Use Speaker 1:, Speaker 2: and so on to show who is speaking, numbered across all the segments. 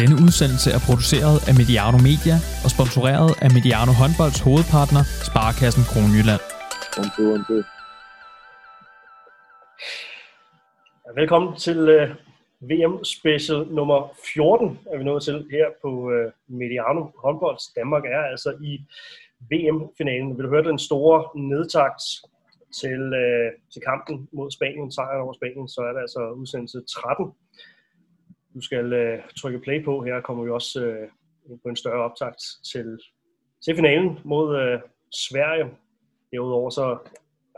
Speaker 1: Denne udsendelse er produceret af Mediano Media og sponsoreret af Mediano Håndbolds hovedpartner, Sparkassen Kronjylland.
Speaker 2: Velkommen til øh, VM Special nummer 14, er vi nået til her på øh, Mediano Håndbolds. Danmark er altså i VM-finalen. Vil du høre den store nedtakt til, øh, til kampen mod Spanien, sejren over Spanien, så er det altså udsendelse 13 du skal øh, trykke play på. Her kommer vi også øh, på en større optakt til, til finalen mod øh, Sverige. Derudover så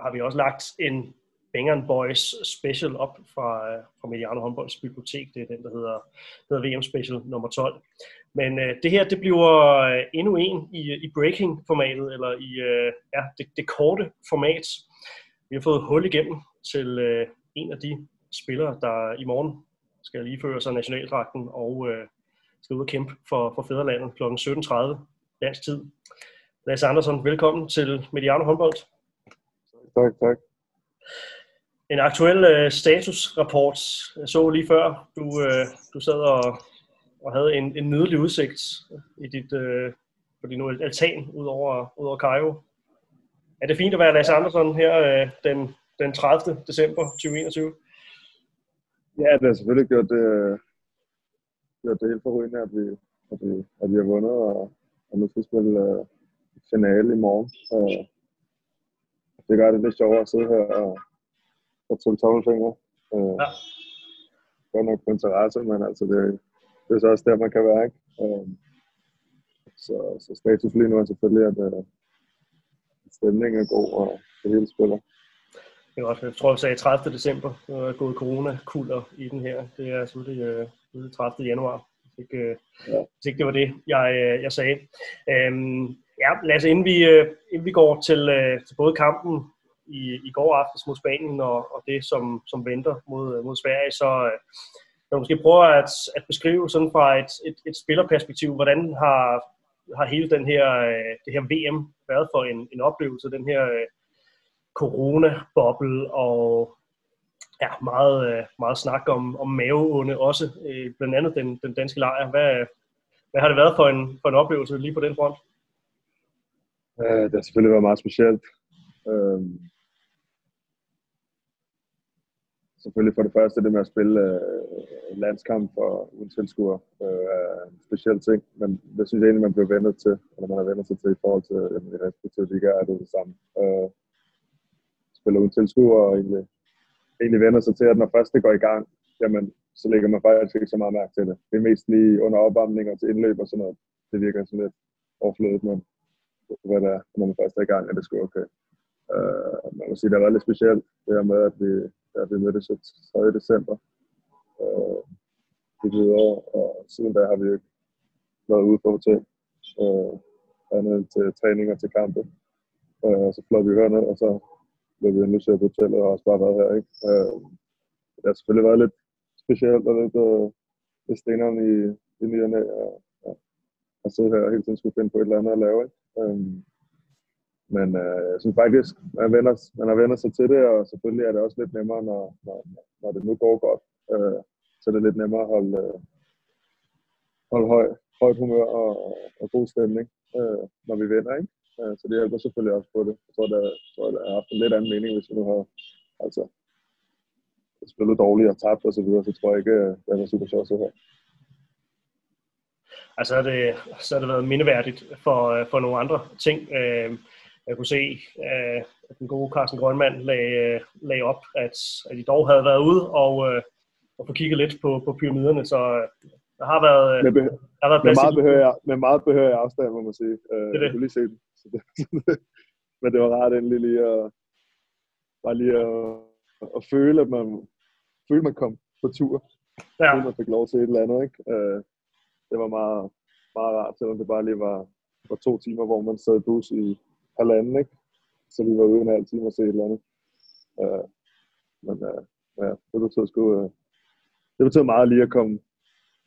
Speaker 2: har vi også lagt en Banger Boys special op fra, øh, fra Mediano Håndbolds bibliotek. Det er den, der hedder, hedder VM Special nummer 12. Men øh, det her, det bliver øh, endnu en i, øh, i breaking-formatet, eller i øh, ja, det, det korte format. Vi har fået hul igennem til øh, en af de spillere, der i morgen skal lige føre sig nationaldragten og øh, skal ud og kæmpe for, for fædrelandet kl. 17.30 dansk tid. Lasse Andersson, velkommen til Mediano håndbold.
Speaker 3: Tak, tak.
Speaker 2: En aktuel øh, statusrapport jeg så lige før. Du, øh, du sad og, og havde en, en nydelig udsigt i dit, øh, på din altan ud over, ud over Cairo. Er det fint at være Lasse Andersson her øh, den, den 30. december 2021?
Speaker 3: Ja, det har selvfølgelig gjort det, gjort det helt forrygende, at vi, at vi, at vi har vundet, og, og nu skal vi spille uh, finale i morgen. Uh, det gør det lidt sjovere at sidde her og, og tælle tommelfingre. Uh, ja. Godt nok på interesse, men altså det, det er så også der, man kan være, ikke? Uh, så, så status lige nu er selvfølgelig, at uh, stemningen er god, og det hele spiller.
Speaker 2: Det også, jeg tror, jeg sagde 30. december, der er gået corona-kulder i den her. Det er selvfølgelig øh, 30. januar, hvis ikke, øh, ja. hvis ikke det var det, jeg, øh, jeg sagde. Øhm, ja, lad os inden vi, øh, inden vi går til, øh, til både kampen i, i går aftes mod Spanien og, og det, som, som venter mod, mod Sverige, så øh, jeg måske prøve at, at beskrive sådan fra et, et, et spillerperspektiv, hvordan har, har hele den her, øh, det her VM været for en, en oplevelse, den her øh, corona-boble og ja, meget, øh, meget snak om, om maveonde også, øh, blandt andet den, den danske lejr. Hvad, hvad har det været for en, for en oplevelse lige på den front?
Speaker 3: Uh, det har selvfølgelig været meget specielt. Uh, selvfølgelig for det første det med at spille uh, landskamp for uden tilskuer uh, er en speciel ting, men det synes jeg egentlig, man bliver vendet til, eller man har vendt sig til i forhold til jamen, de respektive ligaer, er det det samme eller uden tilskuer, og egentlig, egentlig vender sig til, at når først det går i gang, jamen, så lægger man faktisk ikke så meget mærke til det. Det er mest lige under opvarmning og til indløb og sådan noget. Det virker sådan lidt overflødigt, men hvad det er, når man først er i gang, er det sgu okay. Uh, man må sige, det har været lidt specielt, det her med, at vi, at vi mødtes 3. december uh, i videre, og siden da har vi ikke været ude på hotel, uh, andet til træning og til kampe. Uh, så fløj vi herned, og så blev vi nødt til at fortælle, og også bare været her. Ikke? Øh, det har selvfølgelig været lidt specielt og lidt, øh, lidt steneren i, i nyerne og, ja, at sidde her og hele tiden skulle finde på et eller andet at lave. Ikke? Øh, men øh, jeg synes faktisk, man, vender, man har vendt sig til det, og selvfølgelig er det også lidt nemmere, når, når, når det nu går godt. Øh, så er det lidt nemmere at holde, øh, holde høj, højt humør og, og god stemning, øh, når vi vinder. Ikke? Øh, så det hjælper selvfølgelig også på det. Jeg tror, jeg tror, der har haft en lidt anden mening, hvis vi nu har altså, spillet dårligt og tabt og så videre, så tror jeg ikke, øh, det er super sjovt her.
Speaker 2: Altså er det, så har det været mindeværdigt for, øh, for nogle andre ting. Jeg kunne se, at den gode Carsten Grønmand lagde, lagde op, at, at de dog havde været ude og, og få kigget lidt på, på pyramiderne, så der har været,
Speaker 3: med, be- der har været med, meget behørig, med meget behørig afstand, må man sige. Det det. Jeg kunne lige se den. Det, men det var rart endelig lige at, bare lige at, at føle, at man, føle, at man kom på tur. Ja. Føle, man fik lov til et eller andet. Ikke? Uh, det var meget, meget rart, selvom det bare lige var, var to timer, hvor man sad i bus i halvanden. Ikke? Så vi var ude en halv time og se et eller andet. Uh, men uh, ja, det betød sgu, uh, det betød meget lige at komme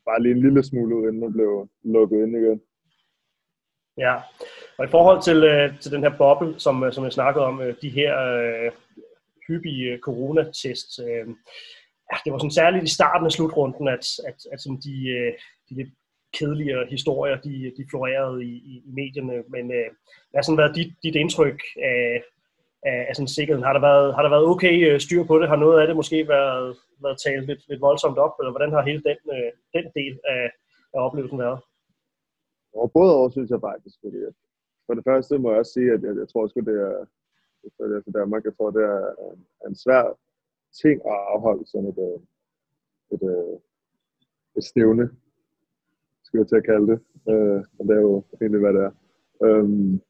Speaker 3: bare lige en lille smule ud, inden man blev lukket ind igen.
Speaker 2: Ja, og i forhold til, øh, til den her boble, som, øh, som jeg snakkede om, øh, de her øh, hyppige coronatests, øh, ja, det var sådan særligt i starten af slutrunden, at, at, at sådan de, øh, de lidt kedeligere historier, de, de florerede i, i, i medierne. Men øh, hvad har sådan været dit, dit indtryk af, af, af sådan sikkerheden? Har der, været, har der været okay øh, styr på det? Har noget af det måske været, været talt lidt, lidt voldsomt op? Eller hvordan har hele den, øh, den del af, af oplevelsen været?
Speaker 3: Og både over, synes jeg faktisk, fordi for det første må jeg også sige, at jeg, jeg tror sgu, det er, det er for Danmark, jeg tror, det er en svær ting at afholde sådan et, øh, et, øh, et, et stævne, skal jeg til at kalde det. Øh, og det er jo egentlig, hvad det er. Øhm,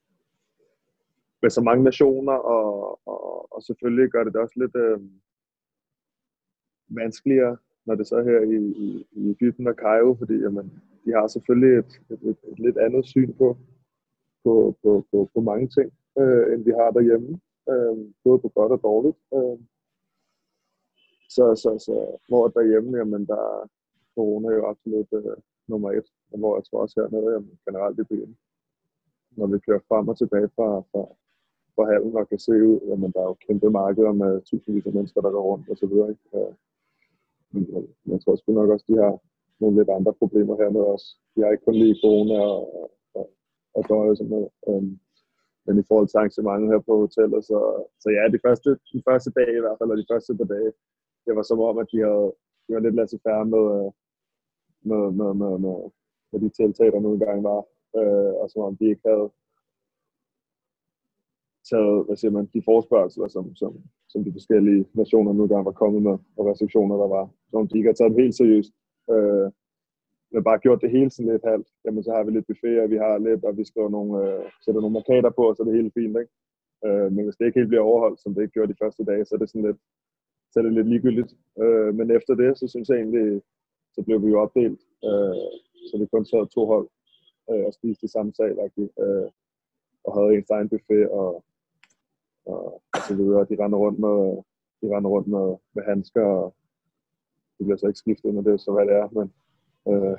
Speaker 3: med så mange nationer, og, og, og selvfølgelig gør det det også lidt øh, vanskeligere, når det så er her i, i, i Egypten og Cairo, fordi jamen, de har selvfølgelig et, et, et, et lidt andet syn på, på, på, på, på mange ting, øh, end vi har derhjemme, øh, både på godt og dårligt. Øh. Så, så, så hvor derhjemme, jamen, der er corona jo absolut øh, nummer et, og hvor jeg tror også hernede, jamen, generelt i byen, når vi kører frem og tilbage fra, fra, fra hallen og kan se ud, jamen, der er jo kæmpe markeder med tusindvis af mennesker, der går rundt og så videre. Ikke? Øh, men øh, jeg tror sgu nok også, de har nogle lidt andre problemer hernede også. De har ikke kun lige corona og, og, og døje og sådan noget. Øhm, men i forhold til arrangementet her på hotellet, så, så ja, de første, de første dage i hvert fald, og de første par dage, det var som om, at de, havde, de var lidt lasse færre med, øh, med, med, med, med, med de tiltag, der nu gange var, øh, og som om de ikke havde taget, hvad siger man, de forspørgseler, som, som, som de forskellige nationer nu engang var kommet med, og restriktioner, der var, som de ikke har taget dem helt seriøst. Øh, vi har bare gjort det hele sådan lidt halvt. Jamen, så har vi lidt buffet, og vi har lidt, og vi skriver nogle, øh, sætter nogle markader på, og så er det hele fint, ikke? Øh, men hvis det ikke helt bliver overholdt, som det ikke gjorde de første dage, så er det sådan lidt, så er det lidt ligegyldigt. Øh, men efter det, så synes jeg egentlig, så blev vi jo opdelt, øh, så vi kun sad to hold øh, og spiste i samme sal, øh, og havde en egen buffet og, og, og så videre. De render rundt med, de rendte rundt med, med handsker, og det bliver så ikke skiftet, når det er så, hvad det er. Men, øh,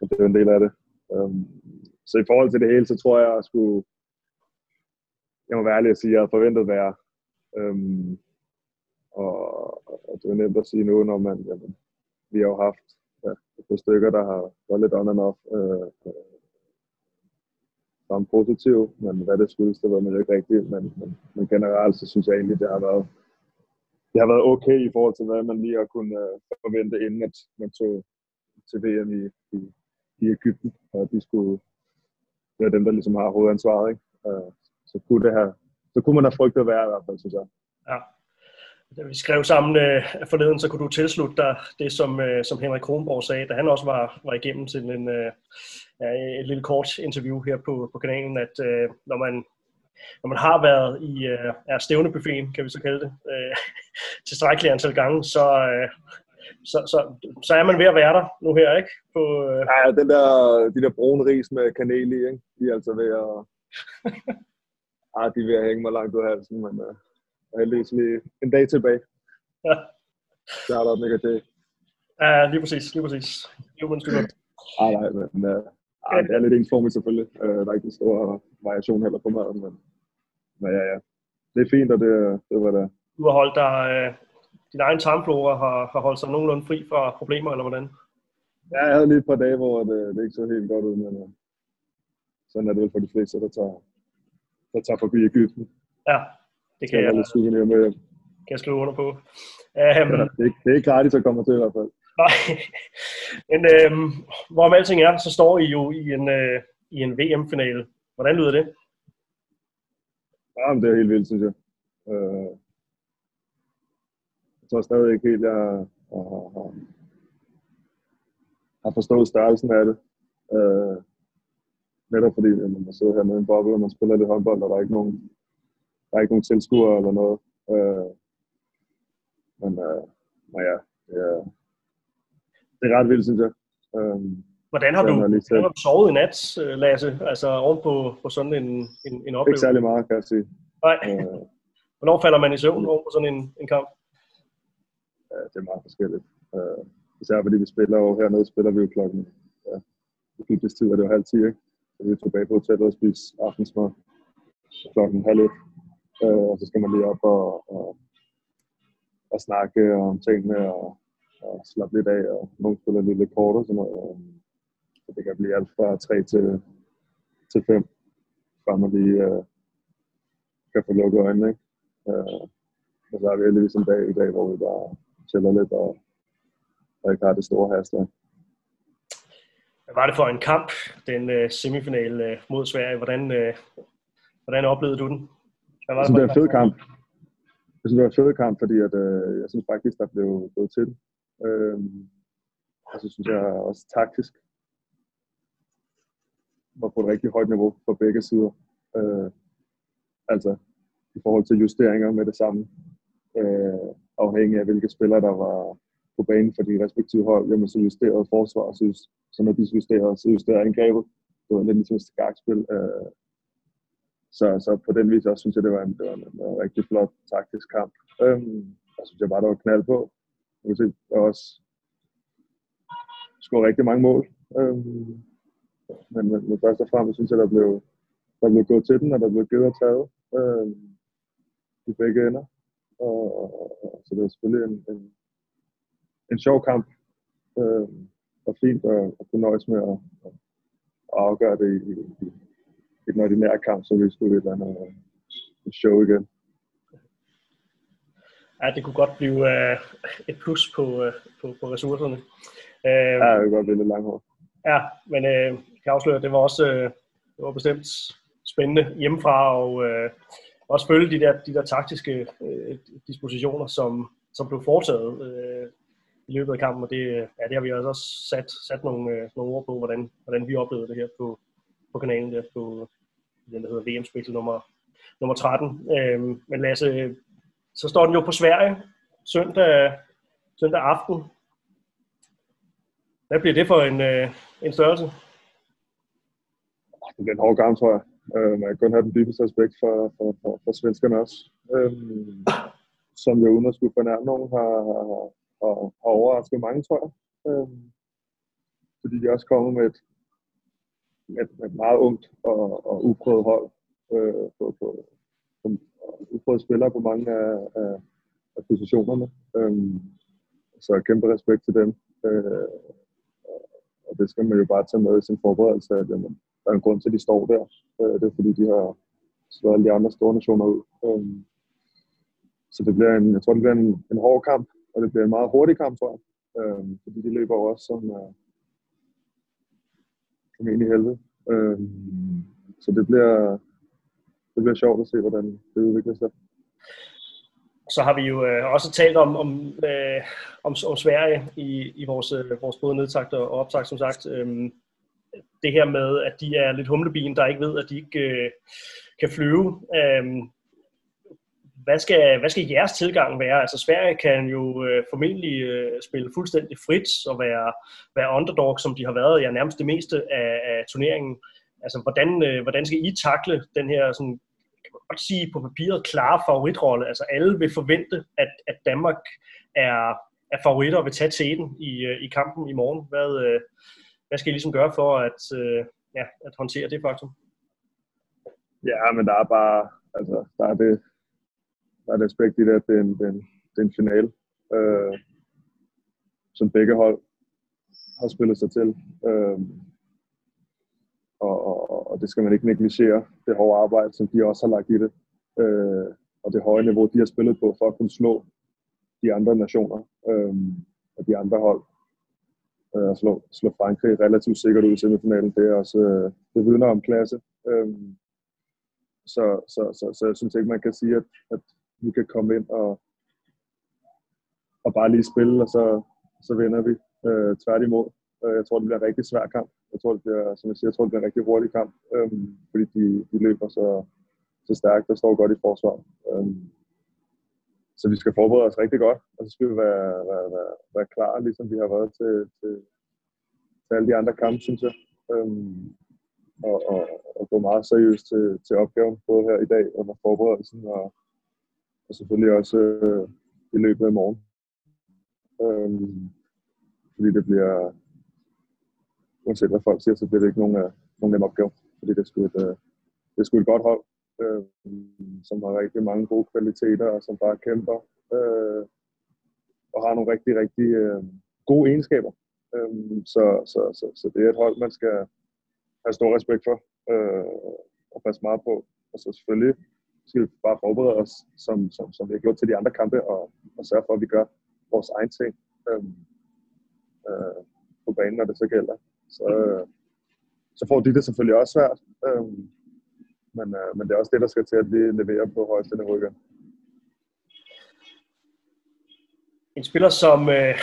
Speaker 3: det er en del af det. Øh, så i forhold til det hele, så tror jeg, at skulle, jeg må være ærlig at sige, at jeg havde forventet værre. Um, og, og det er nemt at sige nu, når man, jamen, vi har jo haft ja, et par stykker, der har været lidt on and off. Øh, øh som positiv, men hvad det skyldes, det var man ikke rigtigt. Men, men, men generelt, så synes jeg egentlig, det har været det har været okay i forhold til, hvad man lige har kunnet øh, forvente, inden at man tog til VM i, i, i Ægypten, og de skulle være dem, der ligesom har hovedansvaret. Ikke? Uh, så, kunne det have, så kunne man have frygtet være i hvert fald, synes jeg.
Speaker 2: Ja. Da vi skrev sammen øh, forleden, så kunne du tilslutte dig det, som, øh, som Henrik Kronborg sagde, da han også var, var igennem til en, øh, et lille kort interview her på, på kanalen, at øh, når man når man har været i øh, stævnebuffeten, kan vi så kalde det, øh, tilstrækkeligt antal gange, så, øh, så, så, så er man ved at være der nu her, ikke? På,
Speaker 3: øh... Ja, den der, de der brune ris med kanel i, ikke? de er altså ved at... ah, de er ved at hænge mig langt ud af halsen, men uh, jeg er heldigvis lige en dag tilbage. Ja. Så er der ikke det.
Speaker 2: Ja, lige præcis, lige præcis. Human
Speaker 3: sugar. Ah, nej, men uh, ah, det er lidt ensformigt selvfølgelig. Uh, der er ikke en stor variation heller på maden, men men ja, ja. Det er fint, og det, det var det.
Speaker 2: Du har holdt dig, øh, din egen tarmflora har, har holdt sig nogenlunde fri fra problemer, eller hvordan?
Speaker 3: Ja, jeg havde lige et par dage, hvor det, det ikke så helt godt ud, men øh, sådan er det vel for de fleste, der tager, der tager forbi Ægypten.
Speaker 2: Ja, det kan jeg,
Speaker 3: jeg, med hjem.
Speaker 2: kan jeg skrive under på. Um,
Speaker 3: ja, det, er, det er ikke gratis at komme til i hvert fald.
Speaker 2: Nej, men øhm, hvorom alting er, så står I jo i en, øh, i en VM-finale. Hvordan lyder det?
Speaker 3: Ja, men det er helt vildt, synes jeg. Øh, jeg tror stadig ikke helt, jeg har, har, har forstået størrelsen af det. Øh, netop fordi at man sidder her med en boble, og man spiller lidt håndbold, og der er ikke nogen, der er ikke nogen tilskuere eller noget. Øh, men, øh, men ja, det er, det er ret vildt, synes jeg. Øh,
Speaker 2: Hvordan har, du, hvordan har du sovet i nat, øh, Lasse? Altså oven på, på sådan en, en, en oplevelse?
Speaker 3: Ikke særlig meget, kan jeg sige.
Speaker 2: Nej. Øh, Hvornår falder man i søvn oven på sådan en, en kamp?
Speaker 3: Øh, det er meget forskelligt. Øh, især fordi vi spiller jo hernede, spiller vi jo klokken, ja, i fitness tid, og det var halv 10, ikke? Så vi er tilbage på hotellet og spise aftensmad klokken halv et. Øh, og så skal man lige op og, og, og snakke om tingene og, og slappe lidt af, og nogle spiller lidt, lidt kort og sådan noget. så det kan blive alt fra 3 til, til 5, før man lige øh, kan få lukket øjnene. Ikke? Øh, og så har vi heldigvis en dag i dag, hvor vi bare chiller lidt og, og ikke har det store hastighed.
Speaker 2: Hvad var det for en kamp, den uh, semifinal uh, mod Sverige? Hvordan, uh, hvordan oplevede du den?
Speaker 3: Hvad var det, det var en fed kamp. Jeg synes, det var en fed kamp, fordi at, uh, jeg synes faktisk, der blev gået til. Uh, og så synes jeg også taktisk var på et rigtig højt niveau på begge sider. Uh, altså i forhold til justeringer med det samme. Uh, afhængig af hvilke spillere, der var på banen for de respektive hold, jamen så justerede forsvar, så, så når de justerede, så justerede angrebet. Det var lidt ligesom et skakspil. Øh, så, så på den vis også synes jeg, det var en, det var en, en rigtig flot taktisk kamp. Øhm, og synes jeg bare, der var knald på. Jeg se, der også scoret rigtig mange mål. Øhm, men, men, men først og fremmest synes jeg, der blev, der blev gået til den, og der blev givet og taget øhm, i begge ender. Og, og, og, så det var selvfølgelig en, en, en sjov kamp. Øh, og fint at, at kunne nøjes med at, at afgøre det i, i, i den ordinære kamp, så vi skulle et eller andet uh, show igen.
Speaker 2: Ja, det kunne godt blive uh, et plus på, uh, på, på ressourcerne.
Speaker 3: Uh, ja, det kunne godt blive lidt langhårdt.
Speaker 2: Ja, men uh, jeg kan afsløre, at det var også uh, det var bestemt spændende hjemmefra, og uh, også følge de der, de der taktiske øh, dispositioner, som, som blev foretaget. øh, i løbet af kampen, og det, ja, det har vi altså også sat, sat nogle, øh, nogle ord på, hvordan, hvordan vi oplevede det her på, på kanalen der på den, der hedder VM spil nummer, nummer 13. Øh, men Lasse, så står den jo på Sverige søndag, søndag aften. Hvad bliver det for en, øh, en størrelse?
Speaker 3: Det bliver en hård kamp, tror jeg. Øh, man kan kun have den dybeste respekt for, for, for, for svenskerne også. Øh, som jo uden at skulle fornærme nogen har, har, har, har overrasket mange, tror jeg. Øh, fordi de også kommet med et, med, med et meget ungt og, og uprøvet hold øh, på, på, på uprøvet spillere på mange af, af, af positionerne. Øh, så kæmpe respekt til dem. Øh, og det skal man jo bare tage med i sin forberedelse, at jamen, der er en grund til, at de står der. Øh, det er fordi, de har slået alle de andre store nationer ud. Øh, så det bliver en, jeg tror, det bliver en, en hård kamp, og det bliver en meget hurtig kamp, tror jeg. Øh, fordi de løber også som, øh, som en i helvede. Øh, så det bliver, det bliver sjovt at se, hvordan det udvikler sig.
Speaker 2: Så har vi jo øh, også talt om, om, øh, om, om Sverige i, i vores, øh, vores både nedtagt og optagt, som sagt. Øh, det her med, at de er lidt humlebien, der ikke ved, at de ikke øh, kan flyve. Øh, hvad skal, hvad skal jeres tilgang være? Altså Sverige kan jo øh, formentlig øh, spille fuldstændig frit og være, være underdog, som de har været ja, nærmest det meste af, af turneringen. Altså hvordan, øh, hvordan skal I takle den her, sådan, kan man godt sige på papiret, klare favoritrolle? Altså alle vil forvente, at, at Danmark er, er favoritter og vil tage teten i, øh, i kampen i morgen. Hvad, øh, hvad skal I ligesom gøre for at, øh, ja, at håndtere det faktum?
Speaker 3: Ja, men der er bare, altså, der er det, der er et aspekt i det, at det er en, det er en, det er en finale, øh, som begge hold har spillet sig til. Øh, og, og, og det skal man ikke negligere, det hårde arbejde, som de også har lagt i det. Øh, og det høje niveau, de har spillet på for at kunne slå de andre nationer øh, og de andre hold. Øh, slå, slå Frankrig relativt sikkert ud i semifinalen, det er også øh, det vidner om klasse. Øh, så, så, så, så jeg synes ikke, man kan sige, at, at vi kan komme ind og, og bare lige spille, og så, så vinder vi øh, tværtimod. Øh, jeg tror, det bliver en rigtig svær kamp. Jeg tror, det bliver, som jeg siger, jeg tror, det bliver en rigtig hurtig kamp, øh, fordi de, de løber så, så stærkt og står godt i forsvar. Øh, så vi skal forberede os rigtig godt, og så skal vi være, være, være, være klar, ligesom vi har været til, til, til alle de andre kampe, synes jeg. Øhm, og, og, og gå meget seriøst til, til opgaven, både her i dag under forberedelsen og, og selvfølgelig også øh, i løbet af morgen. Øhm, fordi det bliver, uanset hvad folk siger, så bliver det ikke nogen, nogen nem opgave, fordi det er sgu et, øh, det er sgu et godt hold, øh, som har rigtig mange gode kvaliteter, og som bare kæmper, øh, og har nogle rigtig, rigtig øh, gode egenskaber. Øh, så, så, så, så det er et hold, man skal have stor respekt for øh, og passe meget på. Og så selvfølgelig skal vi bare forberede os, som, som, som vi har gjort til de andre kampe, og, og sørge for, at vi gør vores egen ting øh, øh, på banen, når det så gælder. Så, øh, så får de det selvfølgelig også svært. Øh, men, øh, men det er også det, der skal til, at lige levere på højeste niveau igen.
Speaker 2: En spiller, som, øh,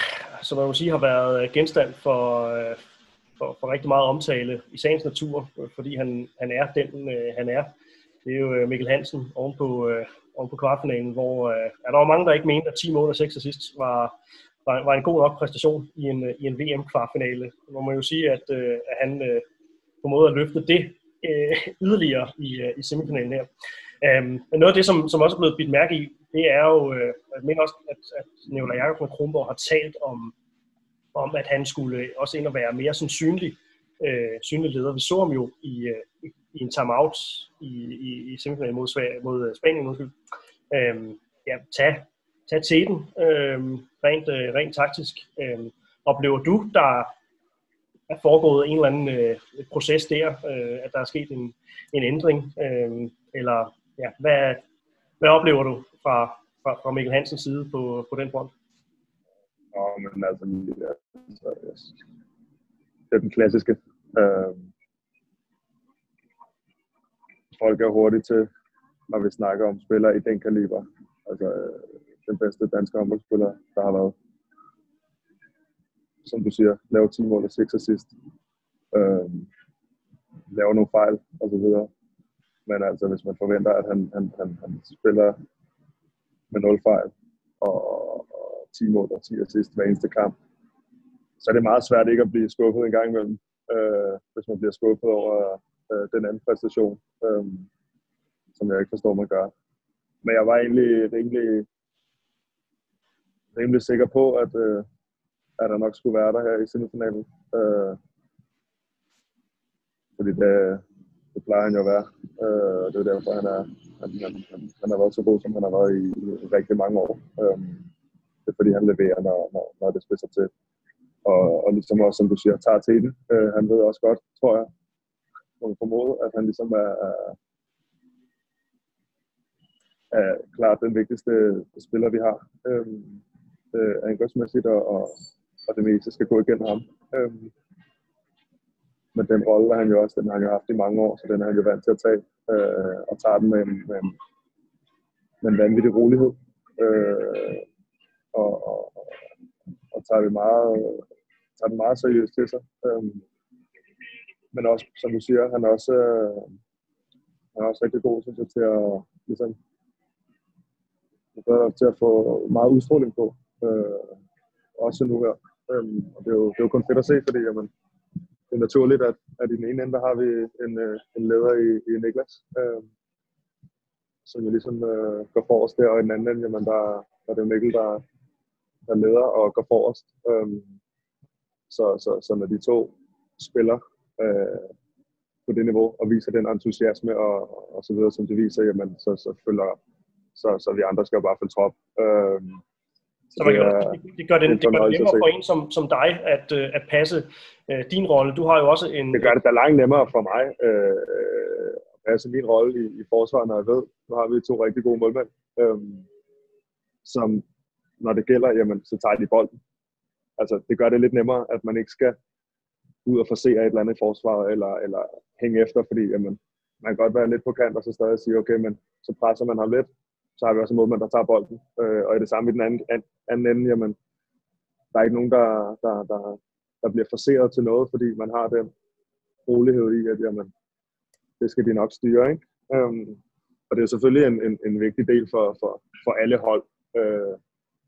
Speaker 2: som man må sige har været genstand for, øh, for, for rigtig meget omtale i sagens natur, øh, fordi han, han er den, øh, han er. Det er jo øh, Mikkel Hansen oven på, øh, oven på kvartfinalen, hvor øh, er der var mange, der ikke mente, at 10 mål og 6 sidst var, var, var en god nok præstation i en, øh, i en VM-kvartfinale. Må man jo sige, at, øh, at han øh, på måde at løfte det øh, yderligere i, øh, i semifinalen her. Øhm, men noget af det, som, som også er blevet bidt mærke i, det er jo, øh, jeg mener også, at, at Nicolai Jakob og Kronborg har talt om, om, at han skulle øh, også ind og være mere sådan synlig, øh, synlig leder. Vi så ham jo i, øh, i en timeout i, i, i semifinalen mod, Sverige, mod øh, Spanien. Undskyld. Øhm, ja, tag, tag til den, øh, rent, øh, rent taktisk. Øh, oplever du, der er foregået en eller anden øh, proces der, øh, at der er sket en, en ændring, øh, eller ja, hvad, hvad oplever du fra, fra, fra Mikkel Hansens side på, på den front?
Speaker 3: Nå, men altså, altså det er den klassiske. Øh, folk er hurtigt til, når vi snakker om spillere i den kaliber. Altså, øh, den bedste danske håndboldspiller, der har været. Som du siger, lave 10 mål og 6 assist. Øh, lave nogle fejl, og så videre. Men altså, hvis man forventer, at han, han, han, han spiller med 0 fejl og, og 10 mål og 10 assist hver eneste kamp, så er det meget svært ikke at blive skuffet en gang imellem, øh, hvis man bliver skuffet over øh, den anden præstation, øh, som jeg ikke forstår, man gør. Men jeg var egentlig rimelig, rimelig sikker på, at, øh, at der nok skulle være der her i semifinalen. Øh, fordi det, det plejer han jo at være. Øh, det er derfor, han, er, han, han, han, han har været så god, som han har været i, i rigtig mange år. Øh, det er fordi, han leverer, når, når, når det spidser til. Og, og ligesom også, som du siger, tager til den. Øh, han ved også godt, tror jeg, må formode, at han ligesom er, er, er klart den vigtigste spiller, vi har. Øh, øh, angrebsmæssigt, og, og, og det meste skal gå igennem ham. Øhm, men den rolle har han jo også, den har han jo haft i mange år, så den er han jo vant til at tage, øh, og tager den med med med en vanvittig rolighed. Øh, og, og, og tager det meget, tager den meget seriøst til sig. Øh, men også, som du siger, han er også, øh, han er også rigtig god synes jeg, til at, ligesom, til at få meget udstråling på. Øh, også nu her. Øhm, og det er, jo, det er jo kun fedt at se, fordi jamen, det er naturligt, at, at i den ene ende, der har vi en, øh, en leder i, i Niklas, øh, som jo ligesom øh, går forrest der, og i den anden ende, jamen, der, der er det jo Mikkel, der, der leder og går forrest. Øh, så, så, så når de to spiller øh, på det niveau og viser den entusiasme og, og så videre, som de viser, jamen, så, så følger så, så vi andre skal jo bare følge trop. Øh,
Speaker 2: så man kan, det, det gør det, det, gør det nemmere for en som, som dig at, øh, at passe øh, din rolle. Du har jo også en...
Speaker 3: Det gør det da langt nemmere for mig øh, at passe min rolle i, i forsvaret, når jeg ved, nu har vi to rigtig gode målmænd, øh, som når det gælder, jamen, så tager de bolden. Altså, det gør det lidt nemmere, at man ikke skal ud og forsere et eller andet i forsvaret, eller, eller hænge efter, fordi jamen, man kan godt være lidt på kant, og så stadig sige, okay, men så presser man ham lidt, så har vi også en målmand, der tager bolden. Øh, og i det samme i den anden, anden ende, jamen, der er ikke nogen, der, der, der, der bliver forseret til noget, fordi man har den rolighed i, at jamen, det skal de nok styre. Ikke? Øhm, og det er selvfølgelig en, en, en vigtig del for, for, for alle hold, øh,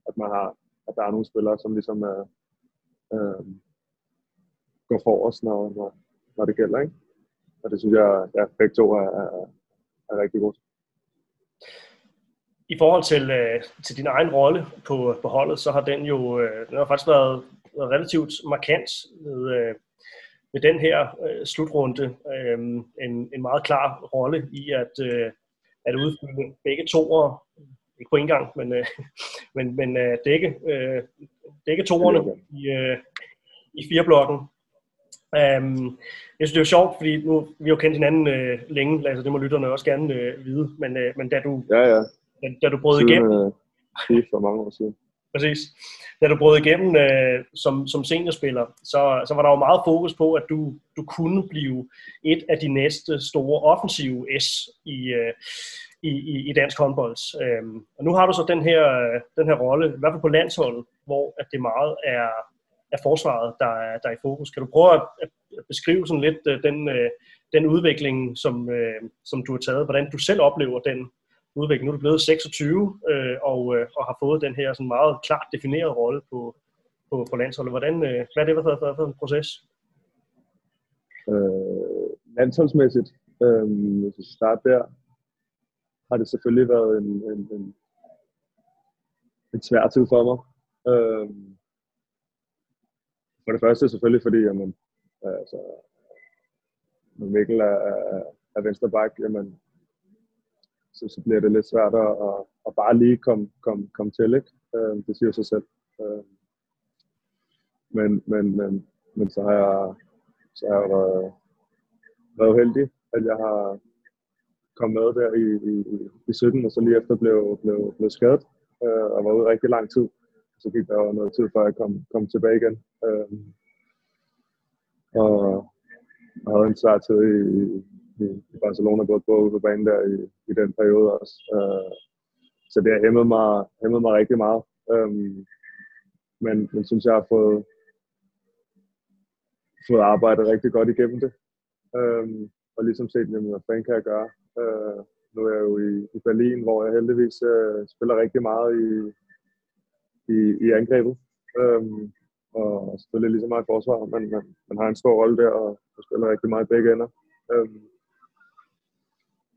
Speaker 3: at man har, at der er nogle spillere, som ligesom er, øh, går for os, når, når, når det gælder. Ikke? Og det synes jeg, ja, begge to er, er, er rigtig godt
Speaker 2: i forhold til, øh, til din egen rolle på, på holdet, så har den jo øh, den har faktisk været, relativt markant med, øh, med den her øh, slutrunde. Øh, en, en meget klar rolle i at, øh, at udfylde begge toer, ikke på en gang, men, øh, men, men øh, dække, øh, dække toerne i, øh, i fireblokken. Um, jeg synes, det er jo sjovt, fordi nu, vi har jo kendt hinanden uh, længe, altså det må lytterne også gerne uh, vide, men, uh, men da du,
Speaker 3: Ja, ja.
Speaker 2: Da, du brød
Speaker 3: Siden,
Speaker 2: igennem,
Speaker 3: øh, for mange år siden.
Speaker 2: præcis, da du brød igennem uh, som, som seniorspiller, så, så var der jo meget fokus på, at du, du kunne blive et af de næste store offensive S i, uh, i, i, i dansk håndbold. Um, og nu har du så den her, øh, den her rolle, i hvert fald på landsholdet, hvor at det meget er, er forsvaret, der er, der er i fokus. Kan du prøve at, at beskrive sådan lidt uh, den, uh, den udvikling, som, uh, som du har taget, hvordan du selv oplever den udvikling. Nu er du blevet 26 øh, og, øh, og har fået den her sådan meget klart definerede rolle på, på, på landsholdet. Hvordan, øh, hvad er det for, for, for en proces?
Speaker 3: Øh, landsholdsmæssigt, øh, hvis vi starter der, har det selvfølgelig været en, en, en, en svær tid for mig. Øh, for det første selvfølgelig, fordi jamen, øh, altså, når Mikkel er, er, er venstre bak, jamen, så, så bliver det lidt svært at, at, at bare lige komme, komme, komme til. Ikke? Øh, det siger sig selv. Øh, men, men, men, men så har jeg, så har jeg været, været heldig, at jeg har kommet med der i, i, i- i 17, og så lige efter blev, blev, blev skadet øh, og var ude rigtig lang tid. Så gik der jo noget tid, før jeg kom, kom tilbage igen. Øh, og jeg havde en svær tid i, i, i Barcelona, både på ude på banen der i, i den periode også. Øh, så det har hæmmet mig, hæmmet mig rigtig meget. Øh, men, men synes, jeg har fået, fået arbejdet rigtig godt igennem det. Øhm, og ligesom set, jamen, hvad fanden kan jeg gøre? Øh, nu er jeg jo i, i Berlin, hvor jeg heldigvis øh, spiller rigtig meget i, i, i angrebet. Øhm, og selvfølgelig lige så meget forsvar, men man, man har en stor rolle der, og, og spiller rigtig meget i begge ender. Øhm,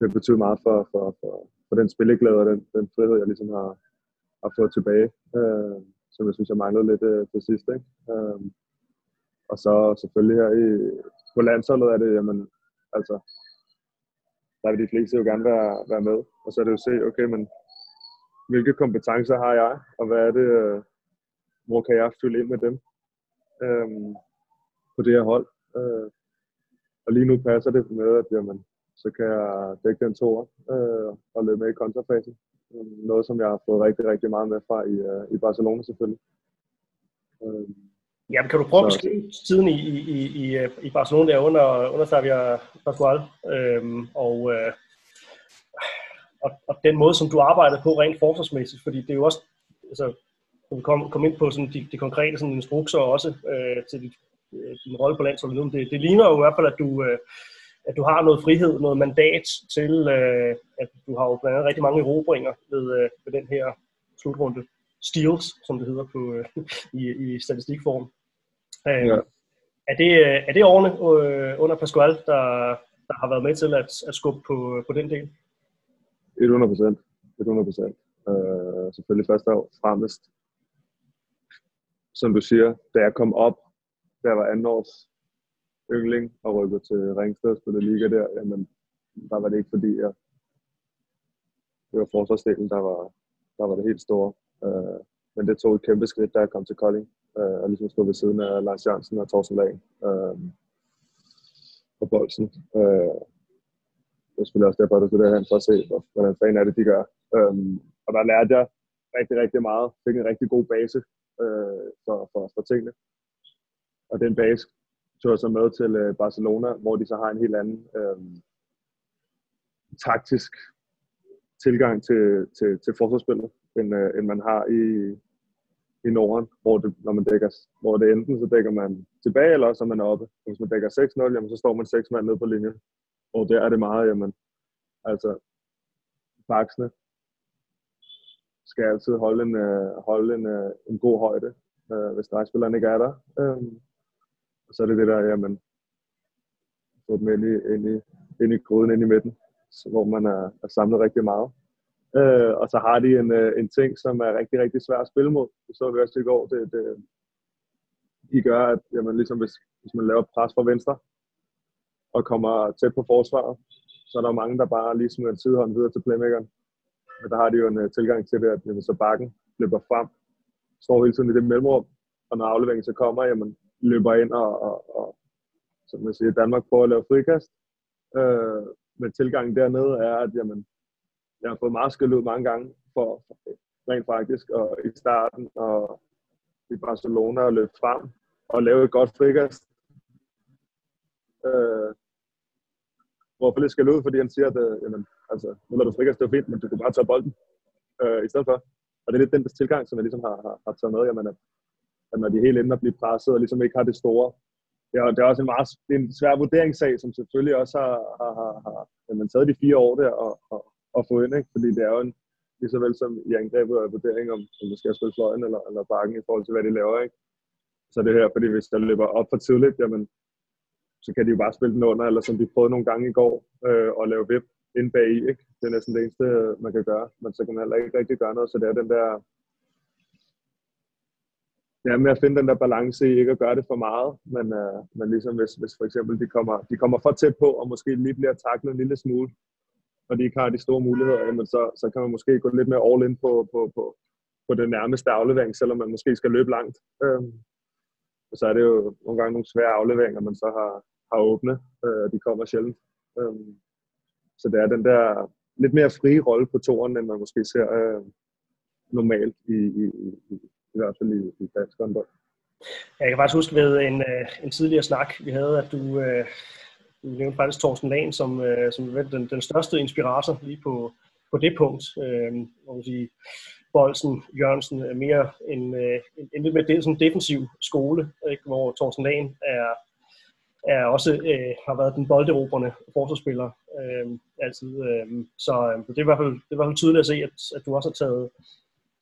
Speaker 3: det betyder meget for, for, for, for den spilleglæde og den, den frihed, jeg ligesom har, har fået tilbage, øh, som jeg synes, jeg manglede lidt øh, til sidst. Ikke? Øh, og så selvfølgelig her i, på landsholdet er det, jamen, altså, der vil de fleste jo gerne være, være med. Og så er det jo at se, okay, men hvilke kompetencer har jeg, og hvad er det, øh, hvor kan jeg fylde ind med dem øh, på det her hold. Øh, og lige nu passer det med, at jamen, så kan jeg dække den toer øh, og løbe med i kontrafasen. Øh, Noget, som jeg har fået rigtig, rigtig meget med fra i, øh, i Barcelona selvfølgelig. Øh,
Speaker 2: Jamen, kan du prøve at
Speaker 3: Så-
Speaker 2: beskrive tiden i, i, i, i, øh, i Barcelona der under, under Xavier Pascual, øhm, og, øh, og, og den måde, som du arbejdede på rent forsvarsmæssigt, fordi det er jo også, altså, når vi kom, kom ind på sådan de, de konkrete sådan instrukser også øh, til dit, øh, din rolle på landsholdet nu, det, det ligner jo i hvert fald, at du, øh, at du har noget frihed, noget mandat til, øh, at du har jo blandt andet rigtig mange erobringer ved, øh, ved den her slutrunde. Steals, som det hedder på, øh, i, i statistikform. Øh,
Speaker 3: Ja.
Speaker 2: er, det, øh, er det årene øh, under Pascual, der, der har været med til at, at skubbe på, på den del?
Speaker 3: 100 procent. 100 procent. Øh, selvfølgelig først og fremmest, som du siger, da jeg kom op, da jeg var anden års yndling og rykkede til Ringsted og spillede liga der, jamen, der var det ikke fordi, jeg, det var forsvarsdelen, der var, der var det helt store. Øh, men det tog et kæmpe skridt, da jeg kom til Kolding, øh, og ligesom stod ved siden af Lars Jørgensen og Thorsten Lagen øh, på Bolsen. Øh, det er selvfølgelig også derfor, at du skulle derhen for at se, hvordan fanden er det, de gør. Øh, og der lærte jeg rigtig, rigtig meget. Fik en rigtig god base øh, for, for, for tingene. Og den base tog jeg så med til øh, Barcelona, hvor de så har en helt anden øh, taktisk tilgang til, til, til forsvarsspillet, end, øh, end man har i, i Norden, hvor, det, når man dækker, hvor det enten så dækker man tilbage, eller også er man oppe. Hvis man dækker 6-0, jamen, så står man 6 mand nede på linjen. Og der er det meget, jamen, altså, baksene skal altid holde en, øh, holde en, øh, en god højde, øh, hvis drejspilleren ikke er der. Øh, og så er det det der, jamen, få dem ind i, ind i, ind i gryden, ind i midten, så, hvor man er, er samlet rigtig meget. Øh, og så har de en, øh, en ting, som er rigtig, rigtig svær at spille mod. Det så vi også i går. Det, det, de gør, at jamen, ligesom hvis, hvis man laver pres fra venstre, og kommer tæt på forsvaret, så er der mange, der bare lige smider en sidehånd videre til playmakeren. Men der har de jo en uh, tilgang til det, at jamen, så bakken løber frem, står hele tiden i det mellemrum, og når afleveringen så kommer, jamen, løber ind og, og, og som man siger, Danmark prøver at lave frikast. Øh, men tilgangen dernede er, at jamen, jeg har fået meget skæld ud mange gange for, rent faktisk, og i starten, og i Barcelona og løbe frem og lave et godt frikast. Øh, hvorfor det skal ud, fordi han siger, at øh, jamen, altså, nu lader du frikast, det er fint, men du kan bare tage bolden øh, i stedet for. Og det er lidt den tilgang, som jeg ligesom har, har, har taget med, jamen, at, at når de hele ender bliver presset, og ligesom ikke har det store. Det er, det er også en meget det er en svær vurderingssag, som selvfølgelig også har, har, har, har jamen, taget de fire år der og, og, og få ind, ikke? fordi det er jo en, lige så vel som i angrebet og vurdering om, om du skal spille fløjen eller, eller bakken i forhold til, hvad de laver. Ikke? Så det her, fordi hvis der løber op for tidligt, jamen, så kan de jo bare spille den under, eller som de prøvede nogle gange i går, øh, og lave vip ind bag i. Ikke? Det er næsten det eneste, man kan gøre. Men så kan man heller ikke rigtig gøre noget, så det er den der ja, med at finde den der balance i ikke at gøre det for meget, men, øh, men ligesom hvis, hvis for eksempel de kommer, de kommer for tæt på, og måske lige bliver taklet en lille smule, og de ikke har de store muligheder, jamen så, så kan man måske gå lidt mere all in på, på, på, på den nærmeste aflevering, selvom man måske skal løbe langt. Øh, og så er det jo nogle gange nogle svære afleveringer, man så har, har åbne, øh, de kommer sjældent. Øh, så det er den der lidt mere frie rolle på toren, end man måske ser øh, normalt i, i, i, i hvert fald i, i dansk håndbold.
Speaker 2: Jeg kan faktisk huske ved en, øh, en tidligere snak, vi havde, at du, øh, du nævnte faktisk Thorsten Lahn som, øh, som den, den største inspirator lige på, på det punkt. Øh, hvor man sige, Bolsen, Jørgensen er mere en, øh, en, en lidt mere sådan defensiv skole, ikke? hvor Thorsten Lahn er, er også øh, har været den bolderobrende forsvarsspiller øh, altid. Øh, så øh, det, er i hvert fald, det er i hvert fald tydeligt at se, at, at du også har taget,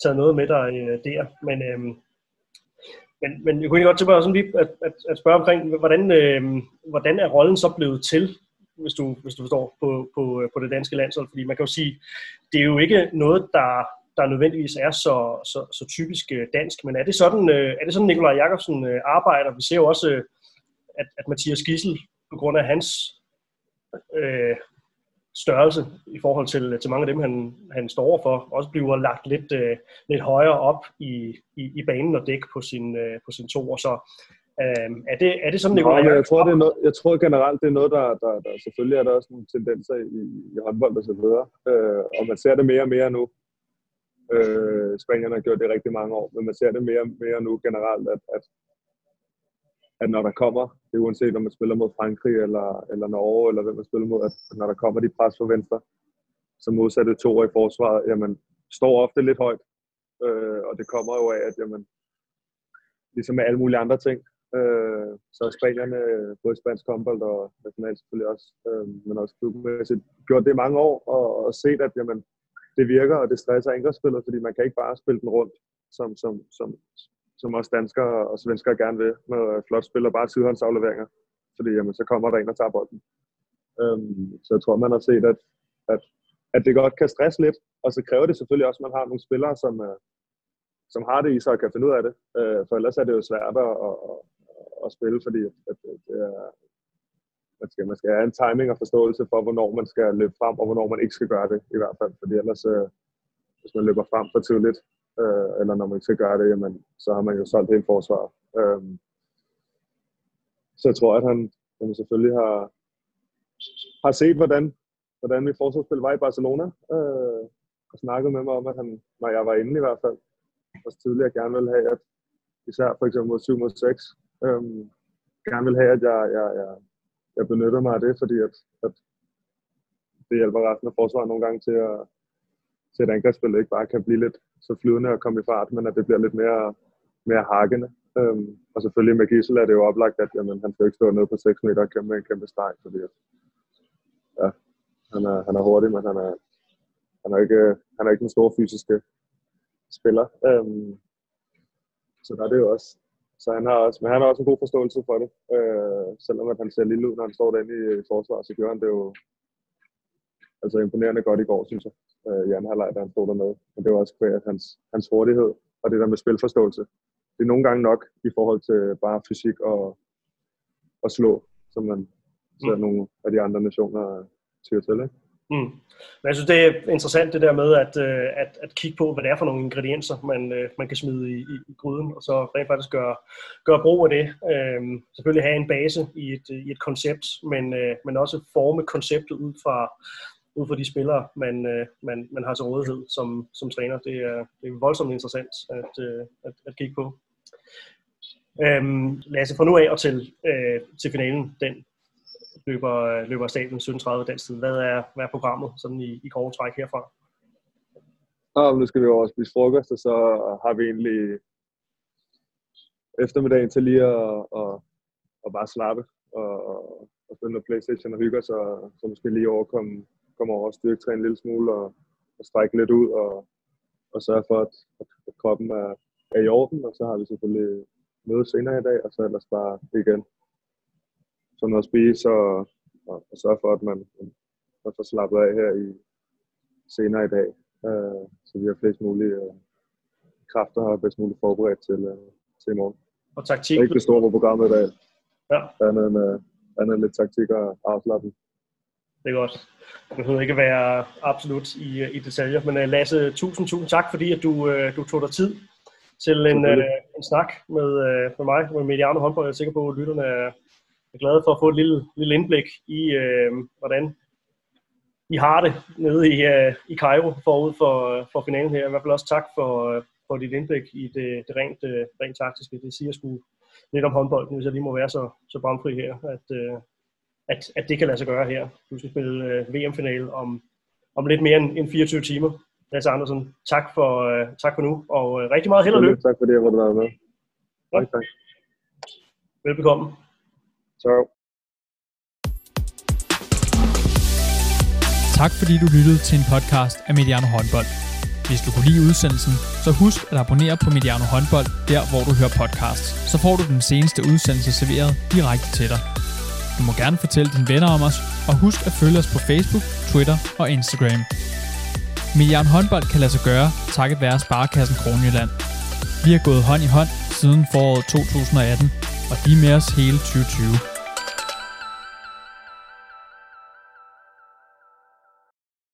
Speaker 2: taget noget med dig øh, der. Men, øh, men, men jeg kunne godt tænke mig sådan lige at, at, at spørge omkring, hvordan, øh, hvordan er rollen så blevet til, hvis du, hvis du forstår, på, på, øh, på det danske landshold? Fordi man kan jo sige, det er jo ikke noget, der, der nødvendigvis er så, så, så typisk øh, dansk, men er det sådan, øh, er det sådan Nikolaj Jakobsen arbejder? Vi ser jo også, at, at Mathias Gissel, på grund af hans øh, størrelse i forhold til, til mange af dem, han, han står for, også bliver lagt lidt, øh, lidt højere op i, i, i banen og dæk på sin, øh, på sin to. Så øh, er, det, er det sådan,
Speaker 3: det går? jeg, tror, det er noget, jeg tror generelt, det er noget, der, der, der selvfølgelig er der også nogle tendenser i, i håndbold og så videre. Øh, og man ser det mere og mere nu. Øh, Spanierne har gjort det i rigtig mange år, men man ser det mere og mere nu generelt, at, at at når der kommer, det er uanset om man spiller mod Frankrig eller, eller Norge, eller hvem man spiller mod, at når der kommer de pres fra venstre, så modsatte to i forsvaret, jamen, står ofte lidt højt. Øh, og det kommer jo af, at jamen, ligesom med alle mulige andre ting, øh, så er spanierne, både spansk håndbold og nationalt selvfølgelig også, øh, men også klubmæssigt, gjort det i mange år, og, og set, at jamen, det virker, og det stresser angrebsspillet, fordi man kan ikke bare spille den rundt, som, som, som, som også danskere og svenskere gerne vil, med flot spil og bare sidehåndsafleveringer. Fordi jamen, så kommer der en og tager bolden. Øhm, så jeg tror, man har set, at, at, at det godt kan stresse lidt, og så kræver det selvfølgelig også, at man har nogle spillere, som, øh, som har det i sig og kan finde ud af det. Øh, for ellers er det jo svært at, at, at, at spille, fordi at, det er, man skal, man skal have en timing og forståelse for, hvornår man skal løbe frem, og hvornår man ikke skal gøre det, i hvert fald. Fordi ellers, øh, hvis man løber frem for tidligt, øh, eller når man ikke skal gøre det, jamen, så har man jo solgt hele forsvaret. Øh, så jeg tror, at han jamen, selvfølgelig har, har set, hvordan, hvordan mit forsvarsspil var i Barcelona, øh, og snakket med mig om, at han, når jeg var inde i hvert fald, også tidligere gerne ville have, at især for eksempel mod 7 mod 6, øh, gerne ville have, at jeg, jeg, jeg, jeg benytter mig af det, fordi at, at det hjælper resten af forsvaret nogle gange til at, til at angrebsspillet ikke bare kan blive lidt så flydende at komme i fart, men at det bliver lidt mere, mere hakkende. Øhm, og selvfølgelig med Gissel er det jo oplagt, at jamen, han skal ikke stå nede på 6 meter og kæmpe en kæmpe streg, fordi ja, han, er, han er hurtig, men han er, han er, ikke, han er ikke den store fysiske spiller. Øhm, så der er det jo også. Så han har også, men han har også en god forståelse for det. Øh, selvom at han ser lille ud, når han står derinde i forsvaret, så gør han det jo altså imponerende godt i går, synes jeg øh, i anden halvleg, da han stod dernede. Og det var også kvært hans, hans hurtighed og det der med spilforståelse. Det er nogle gange nok i forhold til bare fysik og, og slå, som man ser mm. nogle af de andre nationer tyr til. Ikke?
Speaker 2: Mm. Men jeg synes, det er interessant det der med at, øh, at, at kigge på, hvad det er for nogle ingredienser, man, øh, man kan smide i, i, i gryden, og så rent faktisk gøre, gøre brug af det. Øhm, selvfølgelig have en base i et, i et koncept, men, øh, men også forme konceptet ud fra, ud fra de spillere, man, øh, man, man har til rådighed som, som træner. Det er, det er voldsomt interessant at, øh, at, at kigge på. Øhm, Lasse, fra nu af og til, øh, til finalen, den løber, løber staten 17.30 dansk tid. Hvad er, hvad er programmet sådan i, i grove træk herfra?
Speaker 3: Ja, nu skal vi over spise frokost, og så har vi egentlig eftermiddagen til lige at, at, at bare slappe og, og spille noget Playstation og hygge os, og så måske lige overkomme komme over og styrketræne en lille smule og, og strække lidt ud og, og sørge for, at, at kroppen er, er i orden, og så har vi selvfølgelig møde senere i dag, og så ellers bare igen sådan noget at spise og, og, og sørge for, at man, man får slappet af her i senere i dag, øh, så vi har flest mulige øh, kræfter og bedst muligt forberedt til, øh, til i morgen.
Speaker 2: Og taktik?
Speaker 3: Det er ikke det store på programmet i dag.
Speaker 2: Ja.
Speaker 3: Andet end, øh, andet end lidt taktik og afslappning.
Speaker 2: Det er godt. Det behøver ikke være absolut i, i detaljer. Men uh, Lasse, tusind, tusind tak, fordi at du, uh, du tog dig tid til en, uh, en snak med, uh, med mig, med Mediano håndbold. Jeg er sikker på, at lytterne er, er glade for at få et lille, lille indblik i, uh, hvordan I har det nede i, uh, i Cairo forud for, for finalen her. I hvert fald også tak for, for dit indblik i det, det rent, uh, rent taktiske. Det siger sgu lidt om håndbolden, hvis jeg lige må være så, så bramfri her, at, uh, at, at det kan lade sig gøre her. Du skal spille uh, VM-finale om, om lidt mere end, end 24 timer. Lasse Andersen, tak for, uh, tak for nu, og uh, rigtig meget held og lykke.
Speaker 3: Tak for det, jeg var med.
Speaker 2: Ja. Tak, tak. Velbekomme.
Speaker 3: Tak.
Speaker 1: Tak fordi du lyttede til en podcast af Mediano Håndbold. Hvis du kunne lide udsendelsen, så husk at abonnere på Mediano Håndbold, der hvor du hører podcasts. Så får du den seneste udsendelse serveret direkte til dig. Du må gerne fortælle dine venner om os, og husk at følge os på Facebook, Twitter og Instagram. Mediano håndbold kan lade sig gøre, takket være Sparkassen Kronjylland. Vi har gået hånd i hånd siden foråret 2018, og de er med os hele 2020.